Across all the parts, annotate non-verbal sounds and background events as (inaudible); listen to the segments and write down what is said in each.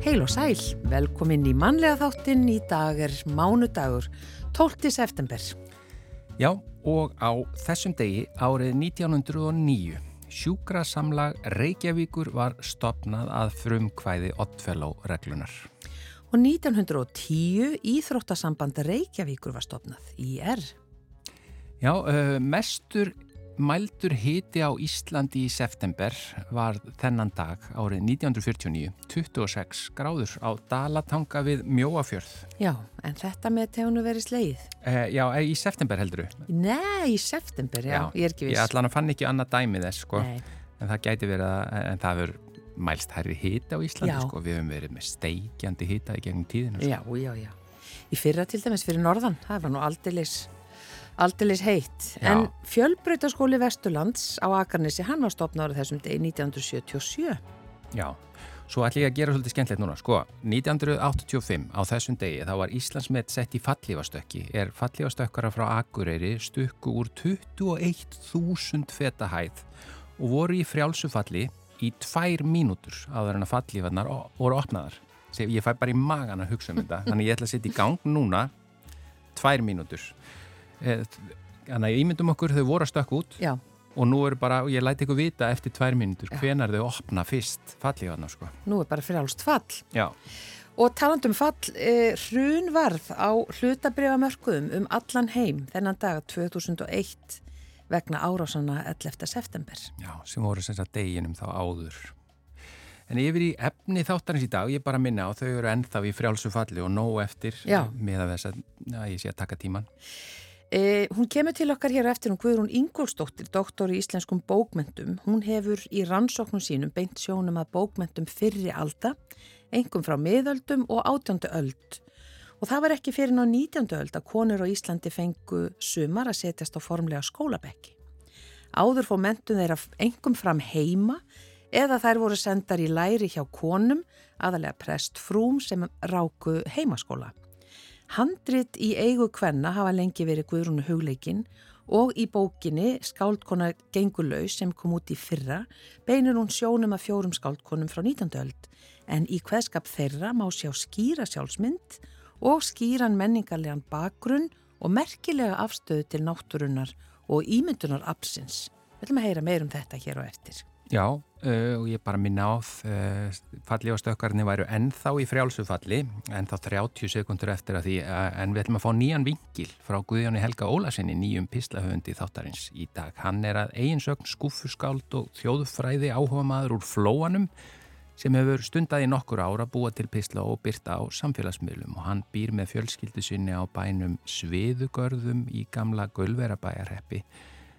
Heil og sæl, velkomin í mannlega þáttinn í dag er mánudagur, 12. september. Já, og á þessum degi árið 1909 sjúkrasamlag Reykjavíkur var stopnað að frumkvæði Oddfellow-reglunar. Og 1910 Íþróttasamband Reykjavíkur var stopnað í R. Já, uh, mestur mældur hiti á Íslandi í september var þennan dag árið 1949, 26 gráður á Dalatanga við Mjóafjörð. Já, en þetta með tegunu verið sleið? Uh, já, í september heldur þú? Nei, í september, já, já, ég er ekki viss. Ég allan fann ekki annað dæmið þess, sko, Nei. en það gæti verið að, en það verður mælst hærri hiti á Íslandi, sko, við höfum verið með steikjandi hita í gegnum tíðinu. Sko. Já, já, já. Í fyrra til dæmis fyrir norðan, það var nú aldeilis Aldilis heitt, Já. en fjölbreytaskóli Vesturlands á Akarnesi hann var stopnaður þessum degi 1977. Já, svo ætlum ég að gera svolítið skemmtilegt núna. Sko, 1985 á þessum degi þá var Íslandsmet sett í fallífastökki. Er fallífastökkara frá Akureyri stukku úr 21.000 feta hæð og voru í frjálsufalli í tvær mínútur áður en að fallífarnar voru opnaðar. Ég fæ bara í magan að hugsa um þetta, (laughs) þannig ég ætla að setja í gang núna tvær mínútur. Eh, þannig að ímyndum okkur þau voru að stökka út Já. og nú er bara, og ég læti ykkur vita eftir tvær mínutur hvenar þau opna fyrst fallíðana sko. Nú er bara frjálst fall Já. og talandum fall eh, hrun varð á hlutabrifamörkuðum um allan heim þennan dag 2001 vegna árásana 11. september Já, sem voru sem sagt deginum þá áður En yfir í efni þáttarins í dag, ég bara minna á þau eru ennþá í frjálsu falli og nóg eftir Já. með að þess að ég sé að taka tíman Eh, hún kemur til okkar hér eftir hún Guðrún Ingólsdóttir, doktor í íslenskum bókmentum. Hún hefur í rannsóknum sínum beint sjónum að bókmentum fyrri alda, engum frá miðöldum og átjöndu öld. Og það var ekki fyrir ná nítjöndu öld að konur á Íslandi fengu sumar að setjast á formlega skólabekki. Áður fór mentum þeirra engum fram heima eða þær voru sendar í læri hjá konum, aðalega prest frúm sem ráku heimaskóla. Handrit í eigu kvenna hafa lengi verið Guðrúnu hugleikin og í bókinni Skáldkona Gengulöys sem kom út í fyrra beinir hún sjónum að fjórum skáldkonum frá 19. öld en í hveðskap þeirra má sjá skýra sjálfsmynd og skýran menningarlegan bakgrunn og merkilega afstöðu til náttúrunnar og ímyndunar absins. Við ætlum að heyra meir um þetta hér og eftir. Já, uh, og ég bara minna á uh, falli á stökkarni væru ennþá í frjálsufalli, ennþá 30 sekundur eftir að því, uh, en við ætlum að fá nýjan vingil frá Guðjóni Helga Ólasinni, nýjum pislahöfundi þáttarins í dag. Hann er að eiginsögn skúfuskáld og þjóðfræði áhuga maður úr flóanum sem hefur stundað í nokkur ára búa til pisla og byrta á samfélagsmiðlum og hann býr með fjölskyldu sinni á bænum Sviðugörðum í gamla Gulverabæjarreppi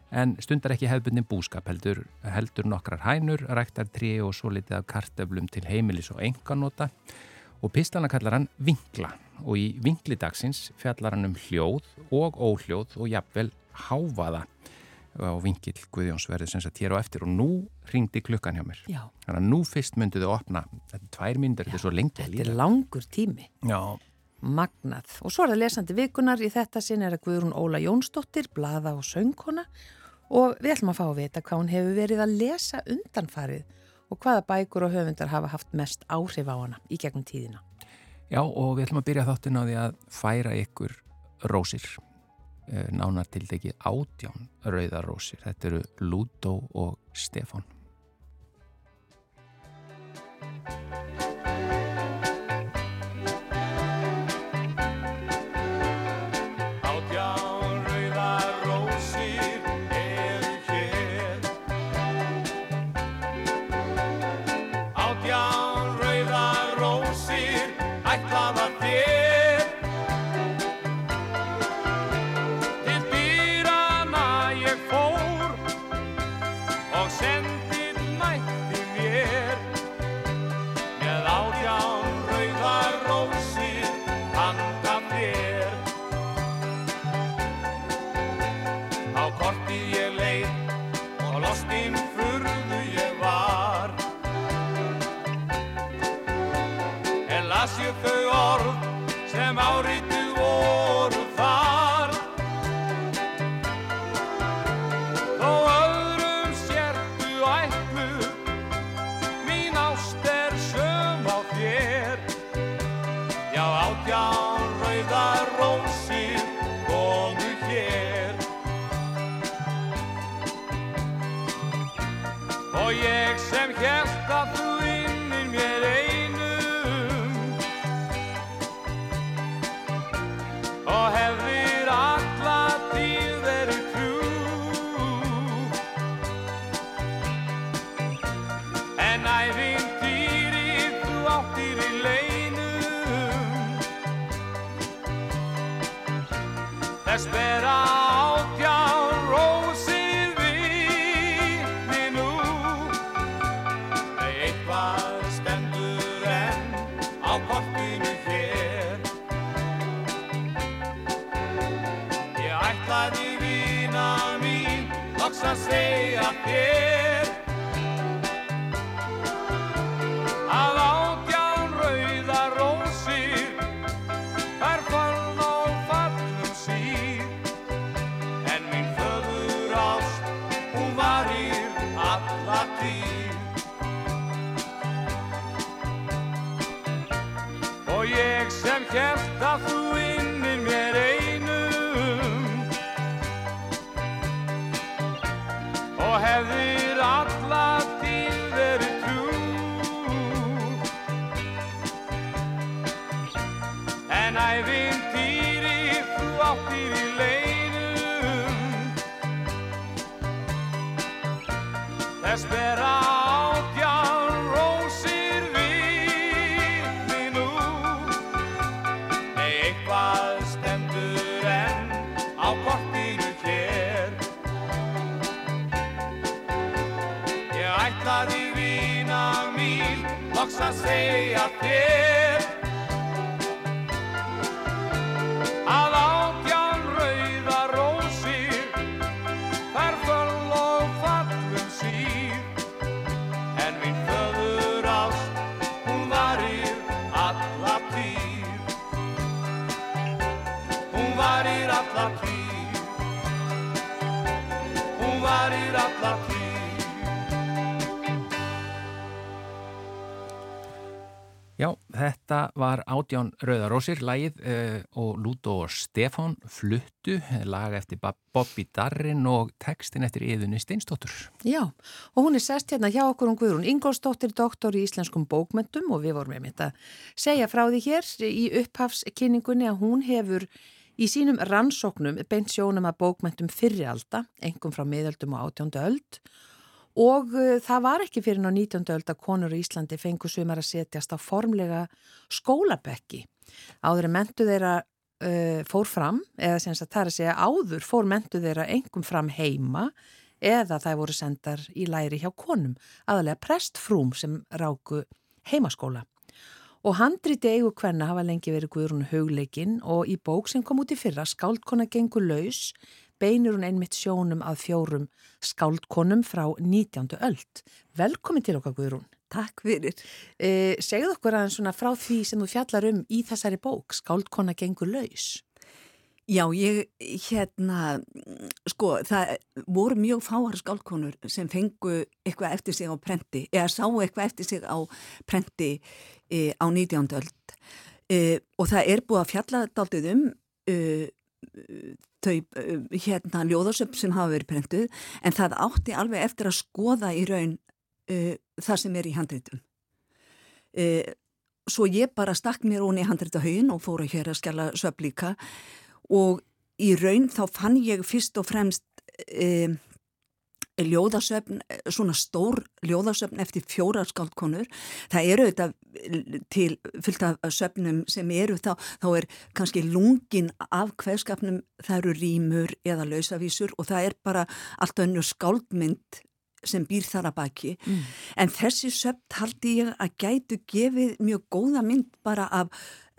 en stundar ekki hefðbundin búskap heldur, heldur nokkrar hænur, ræktar trí og svo litið af kartöflum til heimilis og enganóta og pistlana kallar hann Vingla og í Vinglidagsins fjallar hann um hljóð og óhljóð og jafnvel háfaða og vingil Guðjóns verður sem sagt hér á eftir og nú ringdi klukkan hjá mér. Já. þannig að nú fyrst myndu þau opna. Þetta er tvær myndir, þetta er svo lengi Þetta er langur tími. Já. Magnað. Og svo er það lesandi vikunar í þetta sinn er að Guðrún Óla Jónsdóttir blada og söngkona. Og við ætlum að fá að vita hvað hún hefur verið að lesa undanfarið og hvaða bækur og höfundar hafa haft mest áhrif á hana í gegnum tíðina. Já og við ætlum að byrja þáttin á því að færa ykkur rósir, nánar til degi átján rauðar rósir. Þetta eru Lúdó og Stefán. Las ég þau orð sem sem hefðir alla tíð verið trú. En æfintýri þú áttir í leinum þess bera loks að var Átján Rauðarósir, lagið uh, og Lúto og Stefán fluttu, lag eftir Bobby Darrin og textin eftir Yðunni Steinstóttur. Já, og hún er sest hérna hjá okkur um Guðrún Ingolstóttir, doktor í íslenskum bókmentum og við vorum með mitt að segja frá því hér í upphafskynningunni að hún hefur í sínum rannsóknum beint sjónum að bókmentum fyrrialda, engum frá miðöldum og átjóndu öld og uh, það var ekki fyrir ná 19. öld að konur í Íslandi fengu sumar að setjast á formlega skólabekki. Áður en mentu þeirra uh, fór fram, eða sem það er að segja áður fór mentu þeirra engum fram heima eða það voru sendar í læri hjá konum, aðalega prestfrúm sem ráku heimaskóla. Og handriti eigu hvenna hafa lengi verið Guðrún hugleikinn og í bók sem kom út í fyrra, Skáldkona gengur laus, beinir hún einmitt sjónum að fjórum skáldkonum frá 19. öld. Velkomin til okkar Guðrún. Takk fyrir. Eh, segðu okkur aðeins svona frá því sem þú fjallar um í þessari bók, Skáldkona gengur laus. Já, ég, hérna, sko, það voru mjög fáar skáldkonur sem fengu eitthvað eftir sig á prenti, eða sáu eitthvað eftir sig á prenti e, á 19. öld. E, og það er búið að fjalla daldið um e, þau, hérna, ljóðarsöp sem hafa verið prentuð, en það átti alveg eftir að skoða í raun það sem er í handritum. Svo ég bara stakk mér ón í handritahauðin og fóru hér að skjala söp líka og í raun þá fann ég fyrst og fremst e, ljóðasöfn, svona stór ljóðasöfn eftir fjóra skáldkonur. Það eru þetta til fylgt af söfnum sem eru þá, þá er kannski lungin af hverskapnum, það eru rýmur eða lausavísur og það er bara allt önnu skáldmynd sem býr þar að baki mm. en þessi söpt haldi ég að gætu gefið mjög góða mynd bara af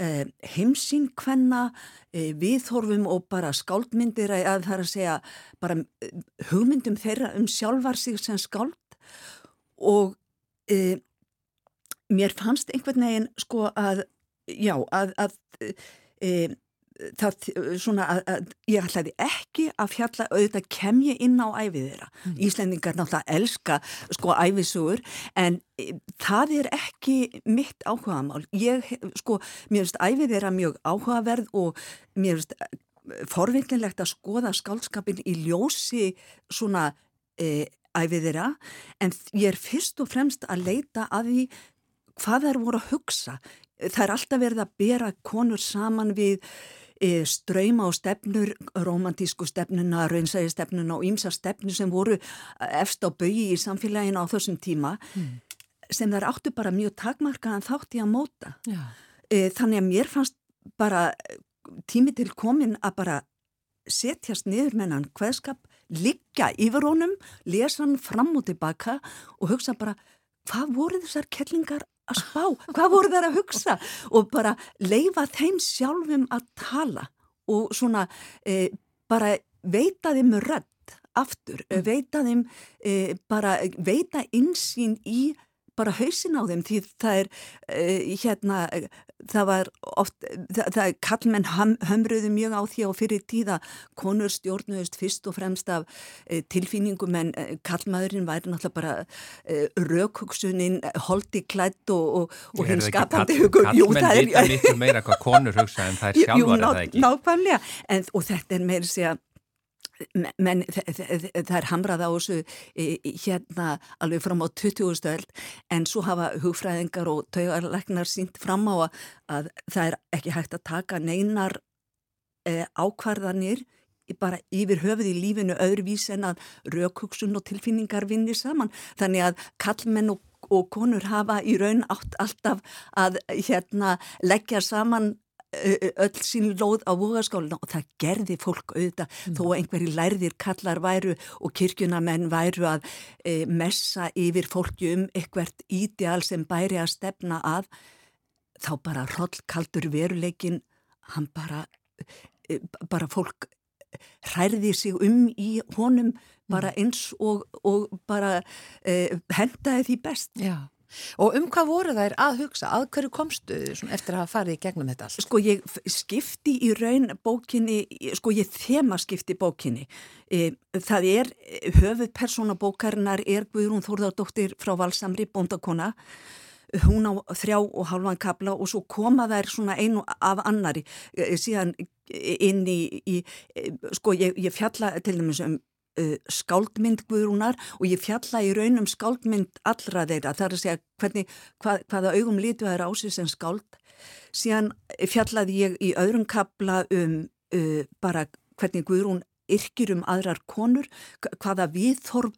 eh, heimsín hvenna eh, viðhorfum og bara skáldmyndir að það er að segja bara eh, hugmyndum þeirra um sjálfar sig sem skáld og mér fannst einhvern veginn sko að já að, að e, það svona að, að ég ætlaði ekki að fjalla auðvitað kem ég inn á æfið þeirra. Mm. Íslendingar náttúrulega elska sko æfisugur en e, það er ekki mitt áhugamál. Ég sko, mér finnst æfið þeirra mjög áhugaverð og mér finnst e, forvinnilegt að skoða skálskapin í ljósi svona e, æfið þeirra en ég er fyrst og fremst að leita að því hvað þær voru að hugsa. Það er alltaf verið að bera konur saman við ströyma og stefnur, romantísku stefnuna, raunsægi stefnuna og ímsa stefnu sem voru efst á baui í samfélaginu á þessum tíma mm. sem þær áttu bara mjög takmarkaðan þátt í að móta. Já. E, þannig að mér fannst bara tími til komin að bara setjast niður með hann hvaðskap, liggja yfir honum, lesa hann fram og tilbaka og hugsa bara hvað voru þessar kellingar að spá, hvað voru þær að hugsa og bara leifa þeim sjálfum að tala og svona e, bara veita þeim rödd aftur, mm. veita þeim e, bara veita insýn í bara hausin á þeim því það er uh, hérna, það var oft, það, það er kallmenn hömruðu mjög á því á fyrir tíða konur stjórnuðust fyrst og fremst af uh, tilfinningum en uh, kallmaðurinn væri náttúrulega bara raukugsunin, holdi klætt og, og, og hinn skapandi hugur. Kallmenn vita miklu meira hvað konur hugsa en það er sjálfar að það ekki. Nákvæmlega, en, og þetta er meira segja menn það er hamrað á þessu hérna alveg fram á 20. stöld en svo hafa hugfræðingar og taugarleiknar sínt fram á að það er ekki hægt að taka neinar e, ákvarðanir bara yfir höfuð í lífinu öðruvís en að raukugsun og tilfinningar vinni saman þannig að kallmenn og, og konur hafa í raun átt alltaf að hérna leggja saman öll sín lóð á vogaskáluna og það gerði fólk auðvitað mm. þó einhverji lærðir kallar væru og kirkjunamenn væru að e, messa yfir fólki um eitthvert ídeal sem bæri að stefna að þá bara hrollkaldur veruleikin hann bara e, bara fólk hærði sig um í honum bara mm. eins og, og bara e, hendaði því best Já Og um hvað voru þær að hugsa? Að hverju komstu eftir að hafa farið í gegnum þetta allt? Sko ég skipti í raun bókinni, sko ég þema skipti bókinni. E, það er, höfuð personabókarinnar er Guðrún Þórðardóttir frá Valsamri, bóndakona. Hún á þrjá og halvan kabla og svo koma þær svona einu af annari e, síðan inn í, í sko ég, ég fjalla til dæmis um uh, skáldmynd Guðrúnar og ég fjalla í raunum skáldmynd allra þeirra, það er að segja hvernig, hvað, hvaða augum lítu það er ásins en skáld. Síðan fjallaði ég í öðrum kapla um uh, bara hvernig Guðrún yrkir um aðrar konur, hvaða viðþorf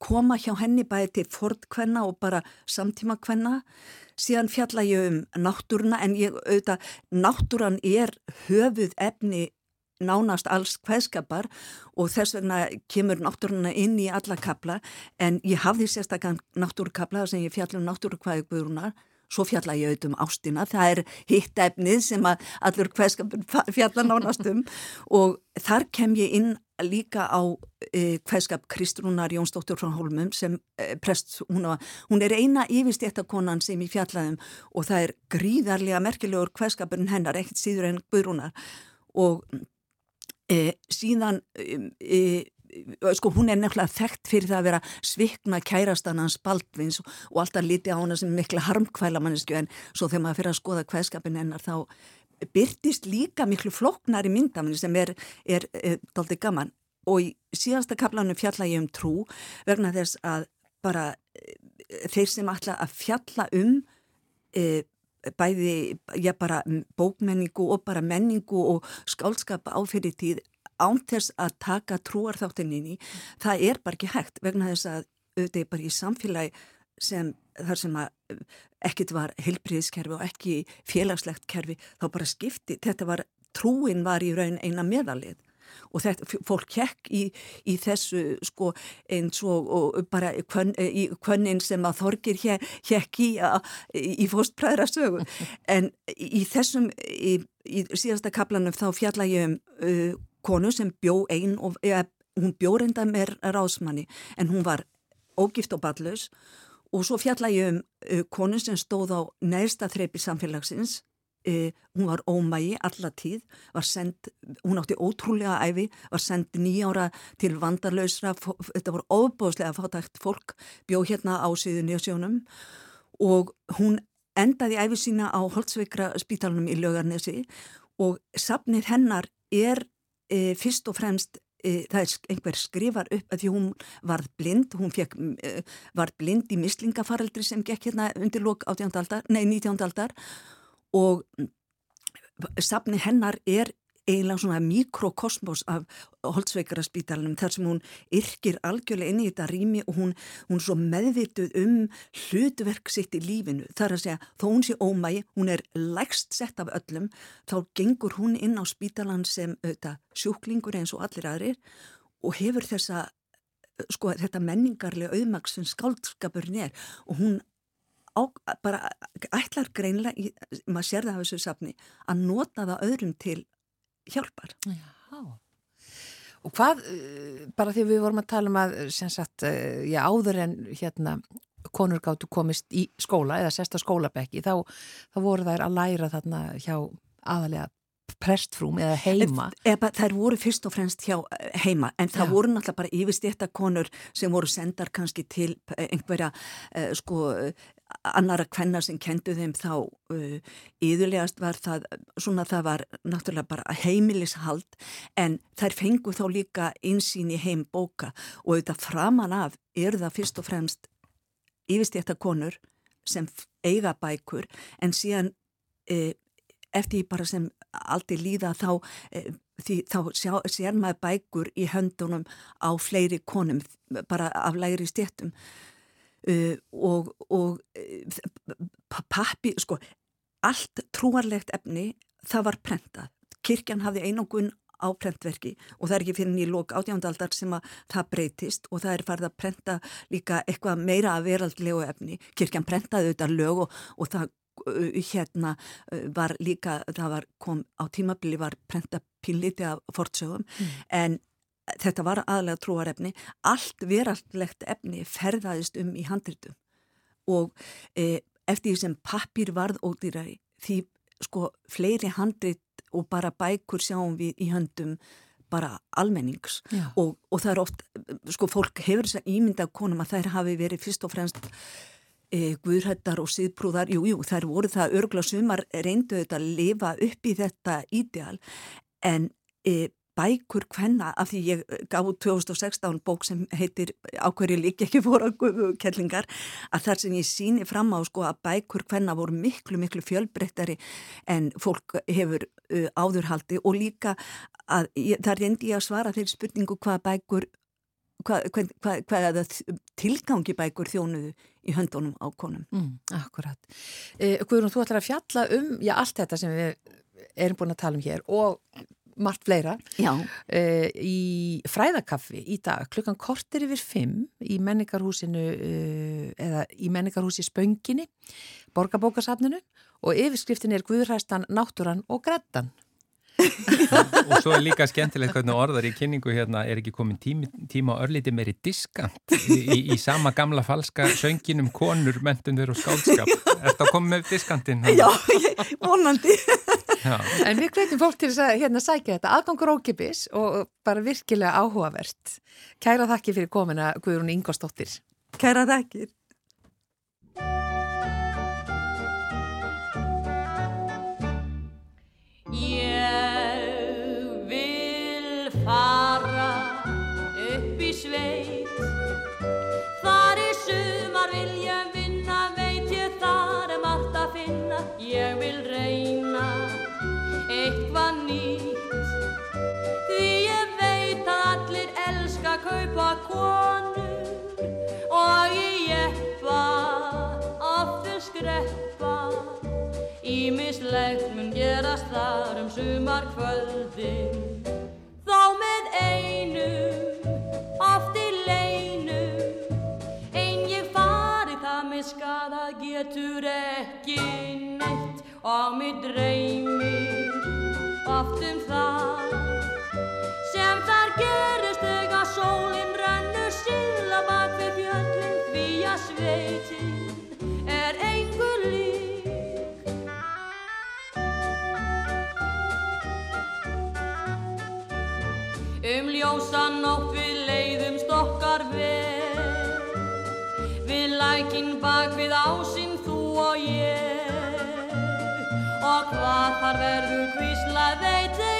koma hjá henni bæði til fordkvenna og bara samtíma kvenna. Síðan fjalla ég um náttúruna en ég auðvitað, náttúran er höfuð efni nánast alls hvaðskapar og þess vegna kemur náttúruna inn í alla kapla en ég hafði sérstaklega náttúrukapla sem ég fjallum náttúrukvæði guðrunar svo fjalla ég auðvitað um ástina, það er hitt efnið sem að allur hvaðskapur fjalla nánast um. (laughs) Og þar kem ég inn líka á e, hvaðskap Kristrúnar Jónsdóttur frá Hólmum sem e, prest, hún, á, hún er eina yfirstéttakonan sem ég fjallaðum og það er gríðarlega merkilegur hvaðskapurinn hennar, ekkert síður en Guðrúnar. Og E, síðan e, sko hún er nefnilega þekkt fyrir það að vera svikna kærastan hans Baldvins og, alltaf líti á hana sem mikla harmkvæla mannesku en svo þegar maður fyrir að skoða hvaðskapin hennar þá byrtist líka miklu floknar í myndaminni sem er, er, er daldi gaman. Og í síðasta kaplanum fjalla ég um trú vegna þess að bara e, þeir sem ætla að fjalla um e, bæði, já bara bókmenningu og bara menningu og skálskap áfyrir tíð án þess að taka trúarþáttinni það er bara ekki hægt vegna þess að auðvitað er bara í samfélagi sem þar sem að ekkit var heilbríðiskerfi og ekki félagslegt kerfi þá bara skipti, þetta var trúin var í raun eina meðalið og þetta, fólk hekk í, í þessu sko eins og, og bara kvön, í kvönnin sem að þorgir hekk í, í fóstpræðra sögu (laughs) en í þessum í, í síðasta kaplanum þá fjalla ég um uh, konu sem bjó einn og ja, hún bjó reynda með rásmanni en hún var ógift og ballus og svo fjalla ég um uh, konu sem stóð á neðsta þreipi samfélagsins E, hún var ómægi alla tíð, var send, hún átti ótrúlega æfi, var send nýjára til vandarlausra, þetta voru ofbóðslega fátækt fólk, bjó hérna á síðu nýjasjónum og hún endaði æfi sína á Holtzveikra spítalunum í Lögarnesi og sapnið hennar er e, fyrst og fremst e, það er einhver skrifar upp að því hún var blind, hún fekk, e, var blind í mislingafaraldri sem gekk hérna undir lók 18. aldar, nei 19. aldar og safni hennar er eiginlega svona mikrokosmos af holdsveikaraspítalunum þar sem hún yrkir algjörlega inn í þetta rými og hún, hún svo meðvituð um hlutverk sitt í lífinu. Þar að segja þó hún sé ómægi, hún er lægst sett af öllum, þá gengur hún inn á spítalan sem auðvitað, sjúklingur eins og allir aðrir og hefur þessa sko þetta menningarlega auðmaks sem skáldskapurinn er. Og hún á, bara ætlar greinlega, maður sér það á þessu safni, að nota það öðrum til hjálpar. Já, og hvað, eh, bara því við vorum að tala um að, sem sagt, eh, já, áður en hérna konur gáttu komist í skóla eða sesta skólabekki, þá, þá voru þær að læra þarna hjá aðalega prestfrúm eða heima eða, þær voru fyrst og fremst hjá eh, heima en það Já. voru náttúrulega bara yfirstéttakonur sem voru sendar kannski til eh, einhverja uh, sko annara kvenna sem kendu þeim þá uh, yðurlegast var það svona það var náttúrulega bara heimilishald en þær fengu þá líka einsýn í heim bóka og auðvitað framan af eru það fyrst og fremst yfirstéttakonur sem eiga bækur en síðan uh, eftir bara sem aldrei líða þá, e, því, þá sjá, sér maður bækur í höndunum á fleiri konum, bara af læri stjættum uh, e, og, og uh, pappi, sko, allt trúarlegt efni það var prentað. Kirkjan hafði einangun á prentverki og það er ekki fyrir nýja lók átjándaldar sem að það breytist og það er farið að prenta líka eitthvað meira að veraldlegu efni. Kirkjan prentaði auðvitað lög og, og það hérna var líka, það var kom á tímabili var prenta pínliti af fortsögum mm. en þetta var aðlega trúarefni. Allt verallegt efni ferðaðist um í handritum og e, eftir því sem pappir varð ódýrari því sko fleiri handrit og bara bækur sjáum við í höndum bara almennings. Og, og það er oft, sko fólk hefur þess að ímynda konum að þær hafi verið fyrst og fremst guðrættar og síðbrúðar, jú, jú, þær voru það örgla sumar reyndu þetta að lifa upp í þetta ídeal. En e, bækur hvenna, af því ég gaf út 2016 bók sem heitir ákverju lík ekki fóra kellingar, að þar sem ég síni fram á sko að bækur hvenna voru miklu, miklu fjölbreyttari en fólk hefur uh, áðurhaldi og líka að ég, það reyndi ég að svara þeirri spurningu hvað bækur hvað hva, hva, hva, tilgangi bækur þjónuðu í höndunum á konum. Mm, akkurat. Eh, Guðrún, þú ætlar að fjalla um já, allt þetta sem við erum búin að tala um hér og margt fleira eh, í fræðakaffi í dag klukkan kortir yfir fimm í menningarhúsinu eh, eða í menningarhúsi Spönginni borgarbókasafninu og yfirskriftin er Guðræstan, Náttúran og Grettan og svo er líka skemmtilegt hvernig orðar í kynningu hérna er ekki komin tími, tíma og örlíti meiri diskant í, í, í sama gamla falska sönginum konur, mentundur og skálskap Er þetta að koma með diskantinn? Já, vonandi. Já. En við kveitum fólk til að hérna sækja þetta. Aðgangur ókipis og bara virkilega áhugavert. Kæra þakki fyrir komina Guðrún Ingostóttir Kæra þakkir kaupa konur og ég jeppa aftur skreppa. Ímislegt mun gerast þar um sumar kvöldin Þá með einum, oft í leinum Einn ég fari það með skada getur ekki neitt. Og mér um það. Sem þar gerist þegar sólinn rennur síla bak við fjöllin því að sveitin er engu lík. Um ljósan og við leiðumst okkar veg við lækin bak við ásinn þú og ég. Og hvað þar verður hvíslað veitir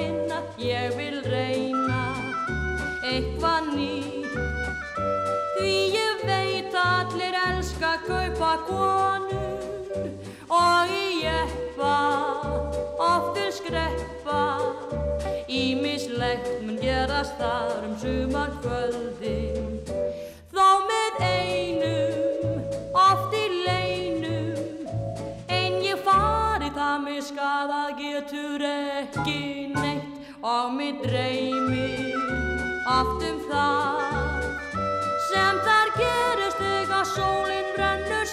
finna Ég vil reyna eitthvað nýtt. Því ég veit allir elska kaupa konur Og í jeppa oft vil skreppa. Ímislegt mun gerast þar um sumar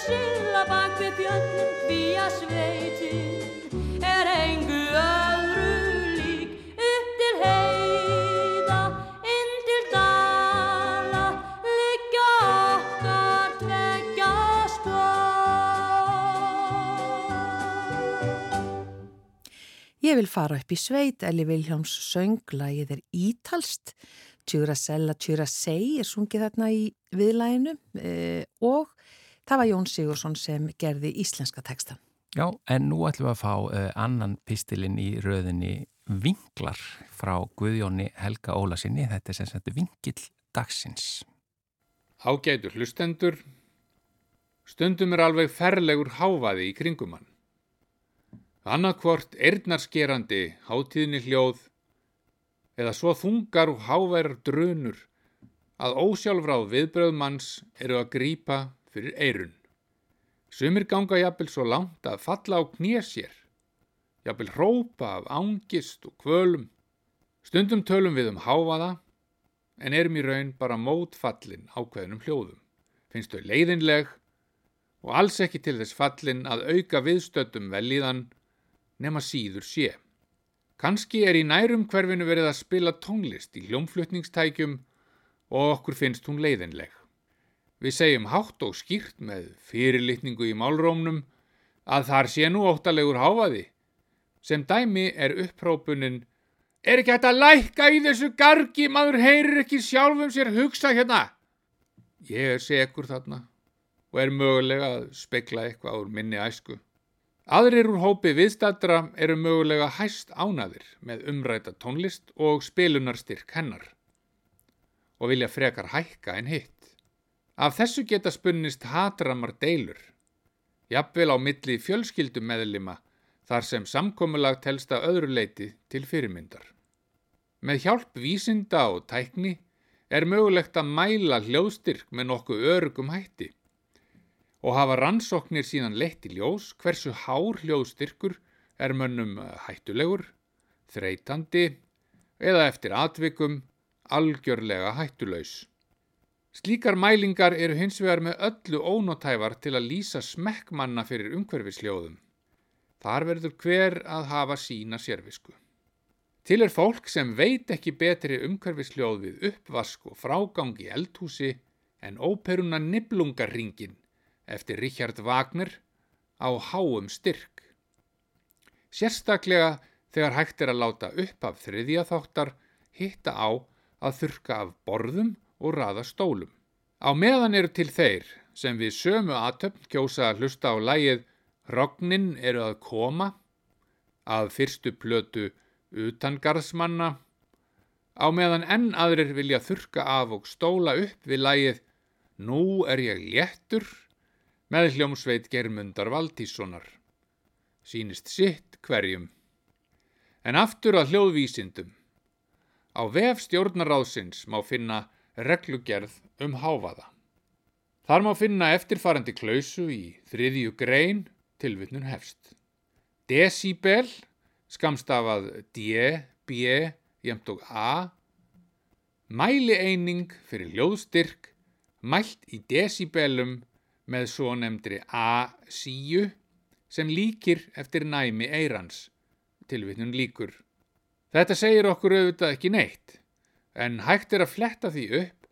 síla bak við fjöllum Því að sveitin. Er engu öðru lík Upp til heiða, inn til dala Liggja okkar tveggja spór Ég vil fara upp í sveit, Eli Viljáms sönglægið er ítalst, Tjúra Sella, Tjúra Sei er sungið þarna í viðlæginu eh, og það var Jón Sigursson sem gerði íslenska texta. Já, en nú ætlum við að fá uh, annan pistilinn í röðinni Vinglar frá Guðjóni Helga Ólasinni. Þetta er sem sagt Vingill dagsins. Ágætur hlustendur, stundum er alveg ferlegur háfaði í kringum hann. Annarkvort eirnarskerandi hátíðni hljóð eða svo þungar og háværar drunur að ósjálfráð viðbröð manns eru að grípa fyrir eirun. Sumir ganga jafnvel svo langt að falla á knés sér, jafnvel hrópa af ángist og kvölum. Stundum tölum við um háfaða en erum í raun bara mótfallin ákveðnum hljóðum. Finnst þau leiðinleg og alls ekki til þess fallin að auka viðstöddum velíðan nema síður sé. Kanski er í nærum hverfinu verið að spila tónlist í hljómflutningstækjum og okkur finnst hún leiðinleg. Við segjum hátt og skýrt með fyrirlitningu í málrómnum að þar sé nú óttalegur háfaði. Sem dæmi er upprópunin Er ekki hægt að lækka í þessu gargi, maður heyrir ekki sjálfum sér hugsa hérna. Ég er segur þarna og er mögulega að spekla eitthvað úr minni æsku. Aðrir úr hópi viðstættra eru mögulega hæst ánaðir með umræta tónlist og spilunarstyrk hennar og vilja frekar hækka en hitt. Af þessu geta spunnist hatramar deilur, jafnvel á milli fjölskyldum meðlima þar sem samkomulag telsta öðru leiti til fyrirmyndar. Með hjálp vísinda og tækni er mögulegt að mæla hljóðstyrk með nokkuð örugum hætti og hafa rannsóknir síðan leitt í ljós hversu hár hljóðstyrkur er mönnum hættulegur, þreytandi eða eftir atvikum algjörlega hættulaus. Slíkar mælingar eru hins vegar með öllu ónótæfar til að lýsa smekkmanna fyrir umhverfisljóðum. Þar verður hver að hafa sína sérvisku. Til er fólk sem veit ekki betri umhverfisljóð við uppvask og frágang í eldhúsi en óperuna Niblungarringin eftir Richard Wagner á háum styrk. Sérstaklega þegar hægt er að láta upp af þriðja þáttar hitta á að þurka af borðum og raða stólum. Á meðan eru til þeir sem við sömu aðtöfn kjósa að hlusta á lægið Rognin eru að koma að fyrstu plötu utangarðsmanna á meðan enn aðrir vilja þurka af og stóla upp við lægið Nú er ég léttur með hljómsveit Germundar Valtíssonar. Sýnist sitt hverjum. En aftur að hljóðvísindum. Á vef stjórnaráðsins má finna reglugerð um háfaða. Þar má finna eftirfarandi klausu í þriðju grein tilvittnun hefst. Decibel, skamstafað D, B, jæmt og A, Mæli eining fyrir hljóðstyrk mælt í desibelum með svo nefndri A-síu sem líkir eftir næmi eirans, tilvittnun líkur. Þetta segir okkur auðvitað ekki neitt, en hægt er að fletta því upp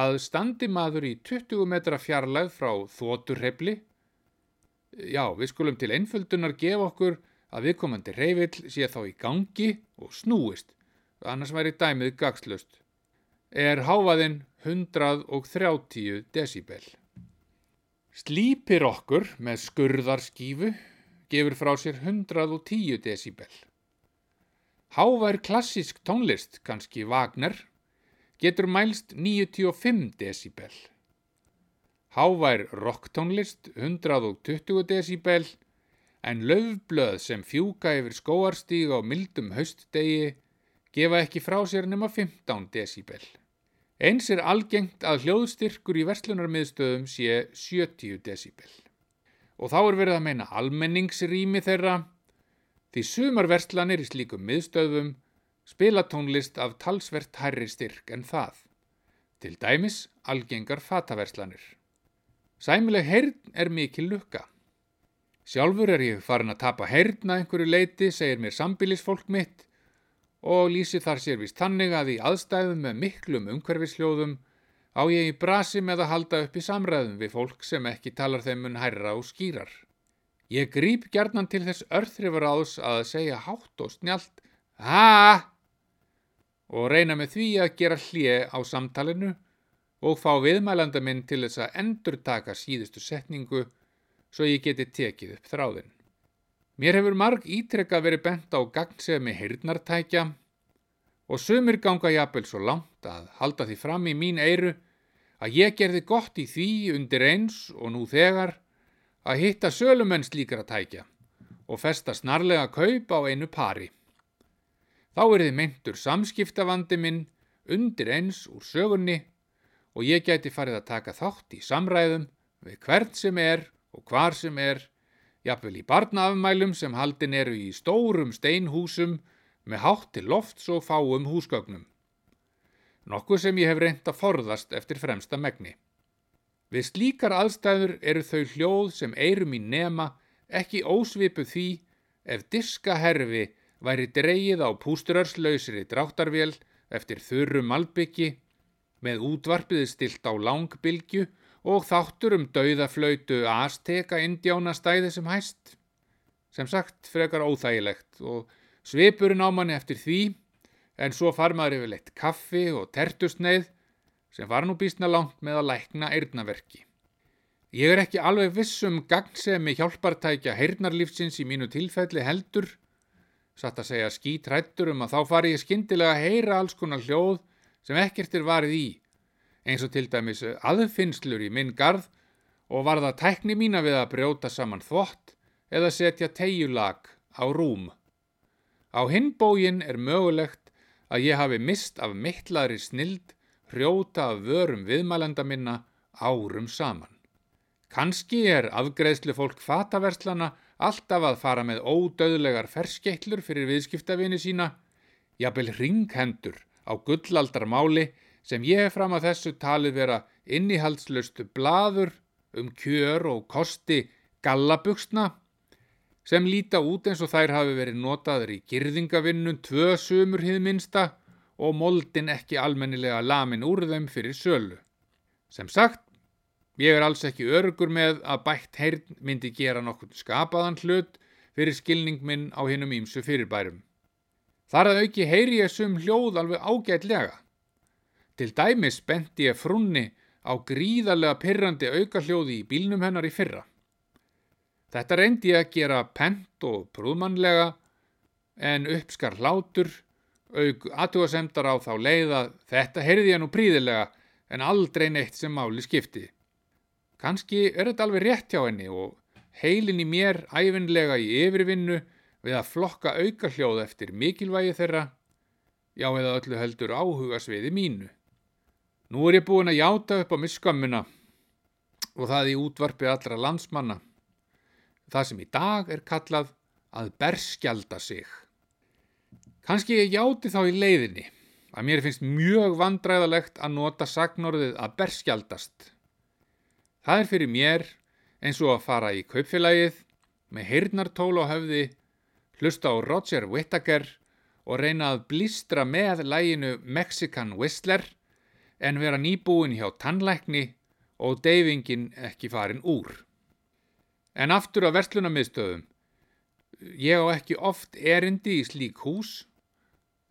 að standi maður í 20 metra fjarlæð frá þóturhefli. Já, við skulum til einföldunar gefa okkur að viðkomandi reyfill sé þá í gangi og snúist, annars væri dæmið gagslust. Er háfaðinn 130 desibel. Slípir okkur með skurðarskífu gefur frá sér 110 desibel. Hávær klassísk tónlist, kannski Wagner, getur mælst 95 desibel. Hávær rocktónlist 120 desibel en löfblöð sem fjúka yfir skóarstíg á mildum haustdegi gefa ekki frá sér nema 15 desibel. Eins er algengt að hljóðstyrkur í verslunarmiðstöðum sé 70 desibel. Og þá er verið að meina almenningsrými þeirra því sumarverslanir í slíkum miðstöðum spila tónlist af talsvert hærri styrk en það. Til dæmis algengar fataverslanir. Sæmileg heyrn er mikil lukka. Sjálfur er ég farin að tapa heyrna einhverju leiti, segir mér sambilisfólk mitt og lýsi þar sér vist þannig að í aðstæðum með miklum umhverfisljóðum á ég í brasi með að halda upp í samræðum við fólk sem ekki talar þeim mun hærra og skýrar. Ég grýp gerðnan til þess örþrifur áðs að segja hátt og snjált HA og reyna með því að gera hlje á samtalenu og fá viðmælanda minn til þess að endur taka síðustu setningu svo ég geti tekið upp þráðin. Mér hefur marg ítrekka verið bent á gagnsefmi heyrnartækja og sumir ganga jafnvel svo langt að halda því fram í mín eiru að ég gerði gott í því undir eins og nú þegar að hitta sölumenn slíkra tækja og festa snarlega kaup á einu pari. Þá er þið myndur samskiptavandi minn undir eins úr sögunni og ég gæti farið að taka þátt í samræðum við hvert sem er og hvar sem er jafnvel í barnaafmælum sem haldin eru í stórum steinhúsum með hátt til lofts og fáum húsgögnum. Nokkuð sem ég hef reynd að forðast eftir fremsta megni. Við slíkar aðstæður eru þau hljóð sem eirum í nema ekki ósvipu því ef diskaherfi væri dreyið á pústurarslausri dráttarvél eftir þurru malbyggi með útvarpiði stilt á langbilgju og þáttur um dauðaflautu Azteka indjána stæði sem hæst. Sem sagt frekar óþægilegt og svipurinn á manni eftir því en svo far maður yfir leitt kaffi og tertusneið sem var nú býstna langt með að lækna eirnaverki. Ég er ekki alveg vissum gagnsemi hjálpartækja heyrnarlífsins í mínu tilfelli heldur, satt að segja skítrættur um að þá fari ég skindilega að heyra alls konar hljóð sem ekkert er varið í eins og til dæmis aðfinnslur í minn garð og var það tækni mína við að brjóta saman þvott eða setja tegjulag á rúm. Á hinbógin er mögulegt að ég hafi mist af mittlaðri snild hrjóta af vörum viðmælenda minna árum saman. Kanski er afgreðslu fólk fataverslana alltaf að fara með ódöðlegar ferskeitlur fyrir viðskiptavinni sína, jafnvel ringhendur á gullaldar máli sem ég fram að þessu talið vera innihaldslust blaður um kjör og kosti gallabugsna sem líta út eins og þær hafi verið notaður í girðingavinnun tvö sömur hið minsta og moldin ekki almennilega lamin úr þeim fyrir sölu. Sem sagt, ég er alls ekki örugur með að bætt heyrn myndi gera nokkur skapaðan hlut fyrir skilning minn á hinnum ímsu fyrirbærum. Þar að auki heyri ég sum hljóð alveg ágætlega Til dæmis benti ég frunni á gríðarlega pyrrandi aukahljóði í bílnum hennar í fyrra. Þetta reyndi ég að gera pent og brúðmannlega en uppskar hlátur, auk aðtúasemdar á þá leið að þetta heyrði ég nú príðilega en aldrei neitt sem máli skipti. Kanski er þetta alveg rétt hjá henni og heilin í mér æfinlega í yfirvinnu við að flokka aukahljóð eftir mikilvægi þeirra, já eða öllu heldur áhuga sviði mínu. Nú er ég búin að játa upp á miskömmuna og það í útvarpi allra landsmanna. Það sem í dag er kallað að berskjalda sig. Kanski ég játi þá í leiðinni að mér finnst mjög vandræðalegt að nota sagnorðið að berskjaldast. Það er fyrir mér eins og að fara í kaupfélagið með heyrnartól á höfði, hlusta á Roger Whittaker og reyna að blístra með læginu Mexican Whistler en vera nýbúin hjá tannlækni og deyfingin ekki farin úr. En aftur á verslunamiðstöðum. Ég á ekki oft erindi í slík hús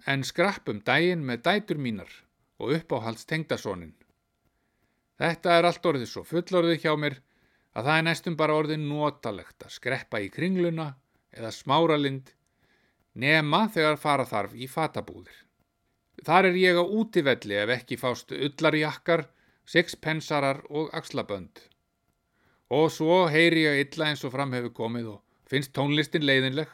en skrappum daginn með dætur mínar og uppáhalds tengdasonin. Þetta er allt orðið svo fullorðið hjá mér að það er næstum bara orðið notalegt að skreppa í kringluna eða smáralind nema þegar fara þarf í fatabúðir. Þar er ég á útivelli ef ekki fást ullarjakkar, sixpensarar og axlabönd. Og svo heyri ég illa eins og fram hefur komið og finnst tónlistin leiðinleg.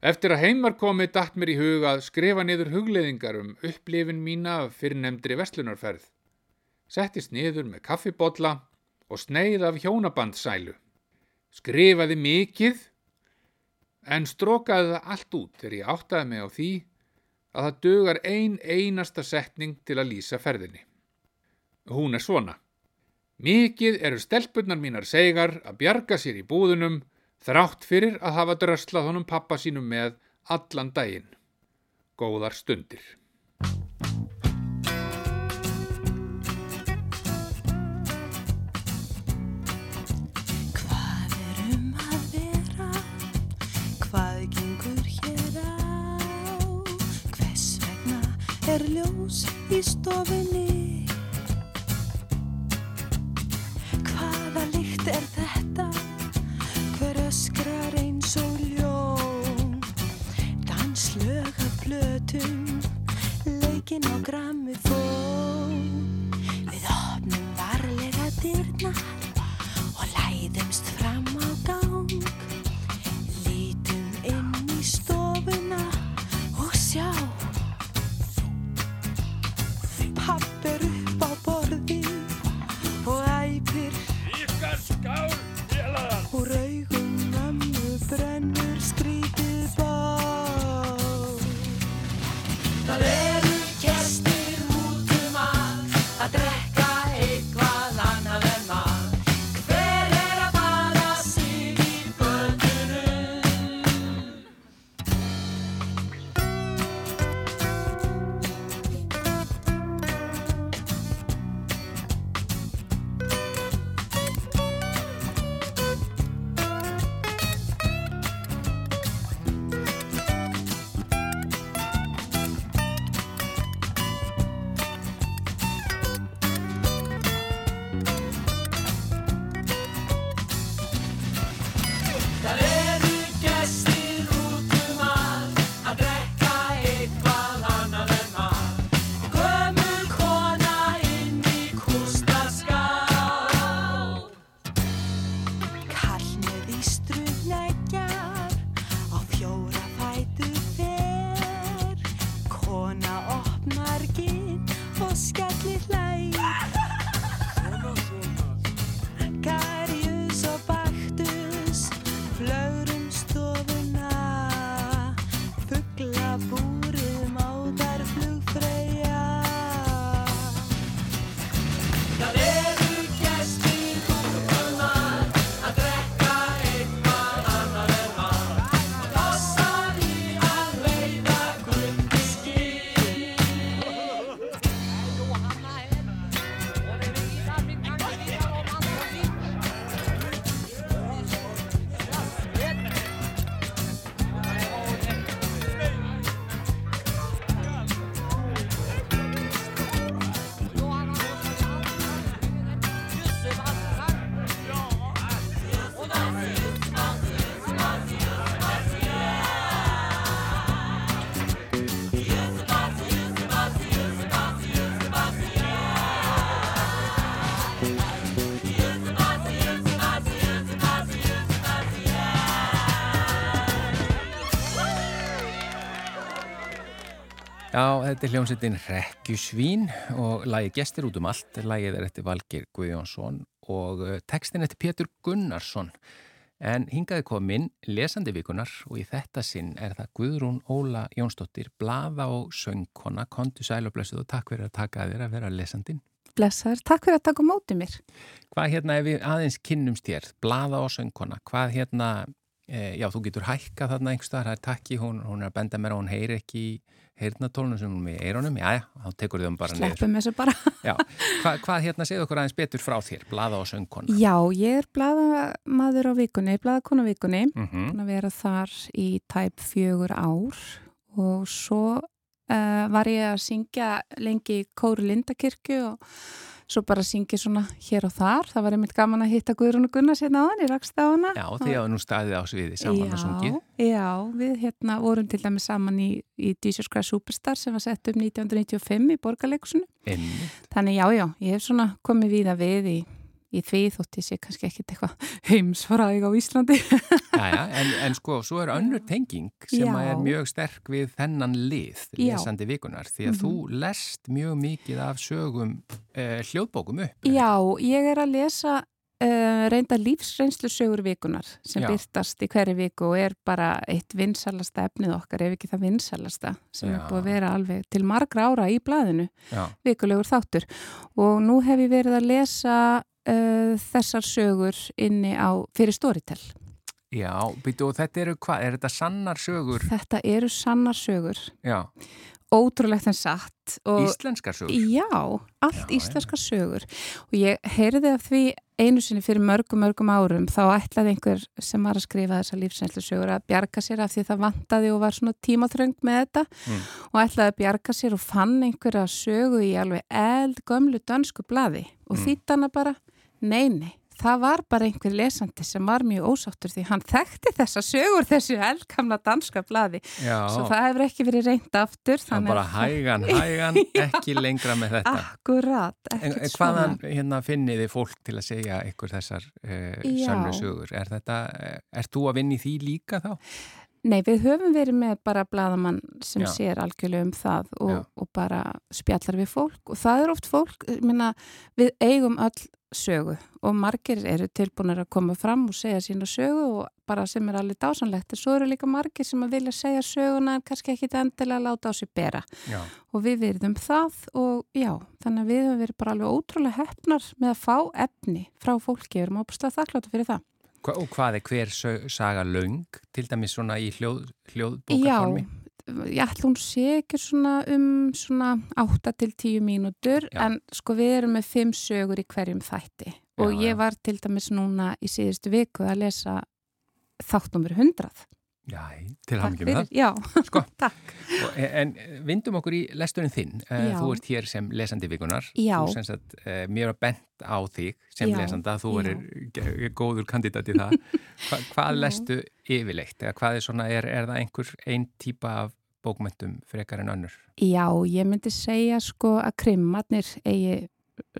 Eftir að heimar komið dætt mér í huga að skrifa niður hugleiðingar um upplifin mína af fyrirnemdri vestlunarferð. Settist niður með kaffibotla og sneið af hjónabandsælu. Skrifaði mikið en strókaði það allt út þegar ég áttaði mig á því að það dögar ein einasta setning til að lýsa ferðinni. Hún er svona. Mikið eru stelpunnar mínar segar að bjarga sér í búðunum þrátt fyrir að hafa dröslað honum pappa sínum með allan daginn. Góðar stundir. Er ljós í stofunni? Þetta er hljómsveitin Rekkjusvín og lagið gestir út um allt. Lagið er eftir Valgir Guðjónsson og uh, textin eftir Pétur Gunnarsson. En hingaði komin lesandi vikunar og í þetta sinn er það Guðrún Óla Jónsdóttir, blada og söngkona, kontu sæl og blessuð og takk fyrir að taka að þér að vera lesandin. Blessaður, takk fyrir að taka á móti mér. Hvað hérna ef við aðeins kynnumst þér, blada og söngkona, hvað hérna, já þú getur hækkað þarna einhverstaðar, það er takki, hún, hún er að benda mér og hún heyri ekki í heyrnatólunum sem hún er með eironum, já já, þá tekur þau um bara niður. Sleppum þessu bara. (laughs) Já, hvað, hvað hérna segðu okkur aðeins betur frá þér, blada og söngkona? Já, ég er bladamaður á vikunni, bladakona vikunni, Mm búin að vera þar í tæp fjögur ár og svo uh, var ég að syngja lengi í Kóru Lindakirkju og svo bara syngi svona hér og þar. Það var einmitt gaman að hitta Guðrún og Gunnar sérna á hann, ég rakst á hana. Já, þið hafa nú staðið á sviði saman að sungið. Já, við hérna vorum til dæmis saman í, í Jesus Christ Superstar sem var sett upp 1995 í borgarleikusinu. Þannig já, já, ég hef svona komið víða við í, í því þótt ég sé kannski ekkit eitthvað (laughs) heimsfaraðið á Íslandi. (laughs) Já, já, en, en sko, svo er önnur tenging sem er mjög sterk við þennan lið. Mhm. lesandi vikunar, því að þú lest mjög mikið af sögum eh, hljóðbókum upp. Já, ég er að lesa uh, reynda lífsreynslu sögur vikunar sem Já. byrtast í hverju viku og er bara eitt vinsalasta efnið okkar, ef ekki það vinsalasta sem er búið að vera alveg til margra ára í blaðinu, Já, vikulegur þáttur. Og nú hef ég verið að lesa uh, þessar sögur inni á fyrir Storytel. já, býtu og þetta eru hvað, er þetta sannar sögur? Þetta eru sannar sögur, Já, ótrúlegt en satt. Og íslenskar sögur? Já, allt Já, íslenska sögur og ég heyrði af því einu sinni fyrir mörgum, mörgum árum þá ætlaði einhver sem var að skrifa þessa lífsænslu sögur að bjarga sér af því það vantaði og var svona tímaþröng með þetta Mm. og ætlaði að bjarga sér og fann einhverja sögu í alveg eld gömlu dönsku blaði og mm. þýtt hana bara, nei, nei það var bara einhver lesandi sem var mjög ósáttur því hann þekkti þessa sögur þessu eldgamla danska blaði Já, svo það hefur ekki verið reynd aftur það þannig bara hægan, (laughs) hægan, ekki lengra með þetta. Akkurat, En, hvaðan hérna finnið þið fólk til að segja ykkur þessar uh, sönnu sögur? Er þetta, uh, er þú að vinna í því líka þá? Nei, við höfum verið með bara bladamann sem Já. sér algjörlega um það og, og bara spjallar við fólk og það er oft fólk, minna, við eigum öll sögu og margir eru tilbúinir að koma fram og segja sína sögu og bara sem er alveg dásanlegt en svo eru líka margir sem að vilja segja söguna en kannski ekki endilega láta á sig bera. Já, og við verðum það og já, þannig að við höfum verið bara alveg ótrúlega hefnar með að fá efni frá fólki, við erum óbúslega þakkláttu fyrir það. Hva, og hvað er hver saga löng, til dæmis svona í hljóð, hljóðbókarformi? Já, ég ætla hún sé ekki svona um svona 8 til 10 mínútur Já. en sko við erum með 5 sögur í hverjum þætti og Já, ég já. var til dæmis núna í síðustu viku að lesa þáttnumur 100. Já, til með það. Já, Sko. (laughs) takk. Og, en vindum okkur í lesturinn þinn. Eh, Já. Þú ert hér sem lesandi vikunar. Eh, mér var bent á þig sem lesanda. Þú ge- góður kandidat í það. (laughs) Hva, hvað lestu yfirleitt? Eða hvað er svona, er, er það einhver einn típa af bókmyndum frekar en önnur? Já, ég myndi segja sko að krimmarnir eigi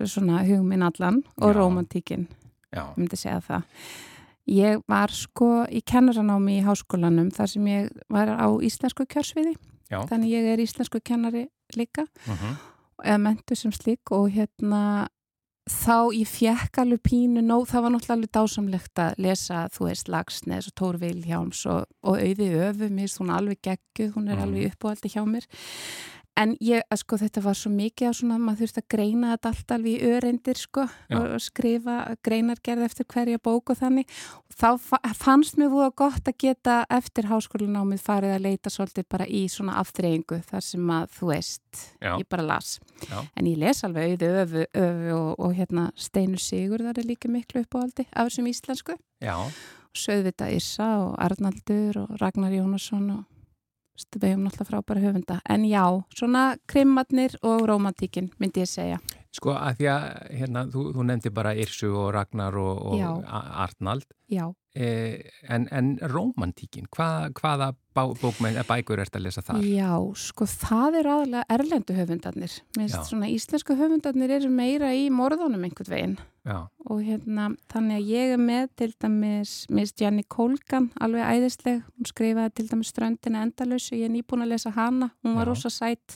svona hugminn allan og Já, ég myndi segja það. Ég var sko í kennaranámi í háskólanum þar sem ég var á íslensku kjörsviði, já. þannig ég er íslensku kennari líka Uh eða mentu sem slík og hérna þá ég fjekk alveg pínu nóg, það var náttúrulega alveg dásamlegt að lesa, þú veist, Lagsnes og Tór Vilhjáms og, og auði öfu, mér finnst hún alveg gegguð, hún er Mhm. alveg uppáhaldi hjá mér en ég, að sko, þetta var svo mikið að svona, maður þurfti að greina þetta allt alveg í öreindir, sko, Já. og skrifa greinargerð eftir hverja bók og þannig og þá fa- fannst mér búið gott að geta eftir háskólanámið farið að leita svolítið bara í svona aftreyingu þar sem að, þú veist, Já. ég bara las Já. En ég les alveg auðu öfu, öfu og, og hérna Steinu Sigur þar er líka miklu uppáhaldi af þessum íslensku. Já, Söðvita Issa og Arnaldur og Ragnar Jónasson og við höfum náttúrulega frábæra höfunda. En já, svona krimmatnir og romantíkin myndi ég segja. Sko að því að hérna, þú, þú nefndi bara Irsu og Ragnar og, og Arnald. Já, Eh, en, en romantíkin, Hva, hvaða bá, bókmenn, bækur ert að lesa þar? já, sko það er aðalega erlendu höfundarnir. Finnst svona íslensku höfundarnir eru meira í morðunum einhvern veginn. Já, og hérna, þannig að ég er með til dæmis Miss Jenny Colgan alveg æðisleg, hún skrifaði til dæmis ströndina endalösu, ég er nýbúin að lesa hana hún var Já. rosa sætt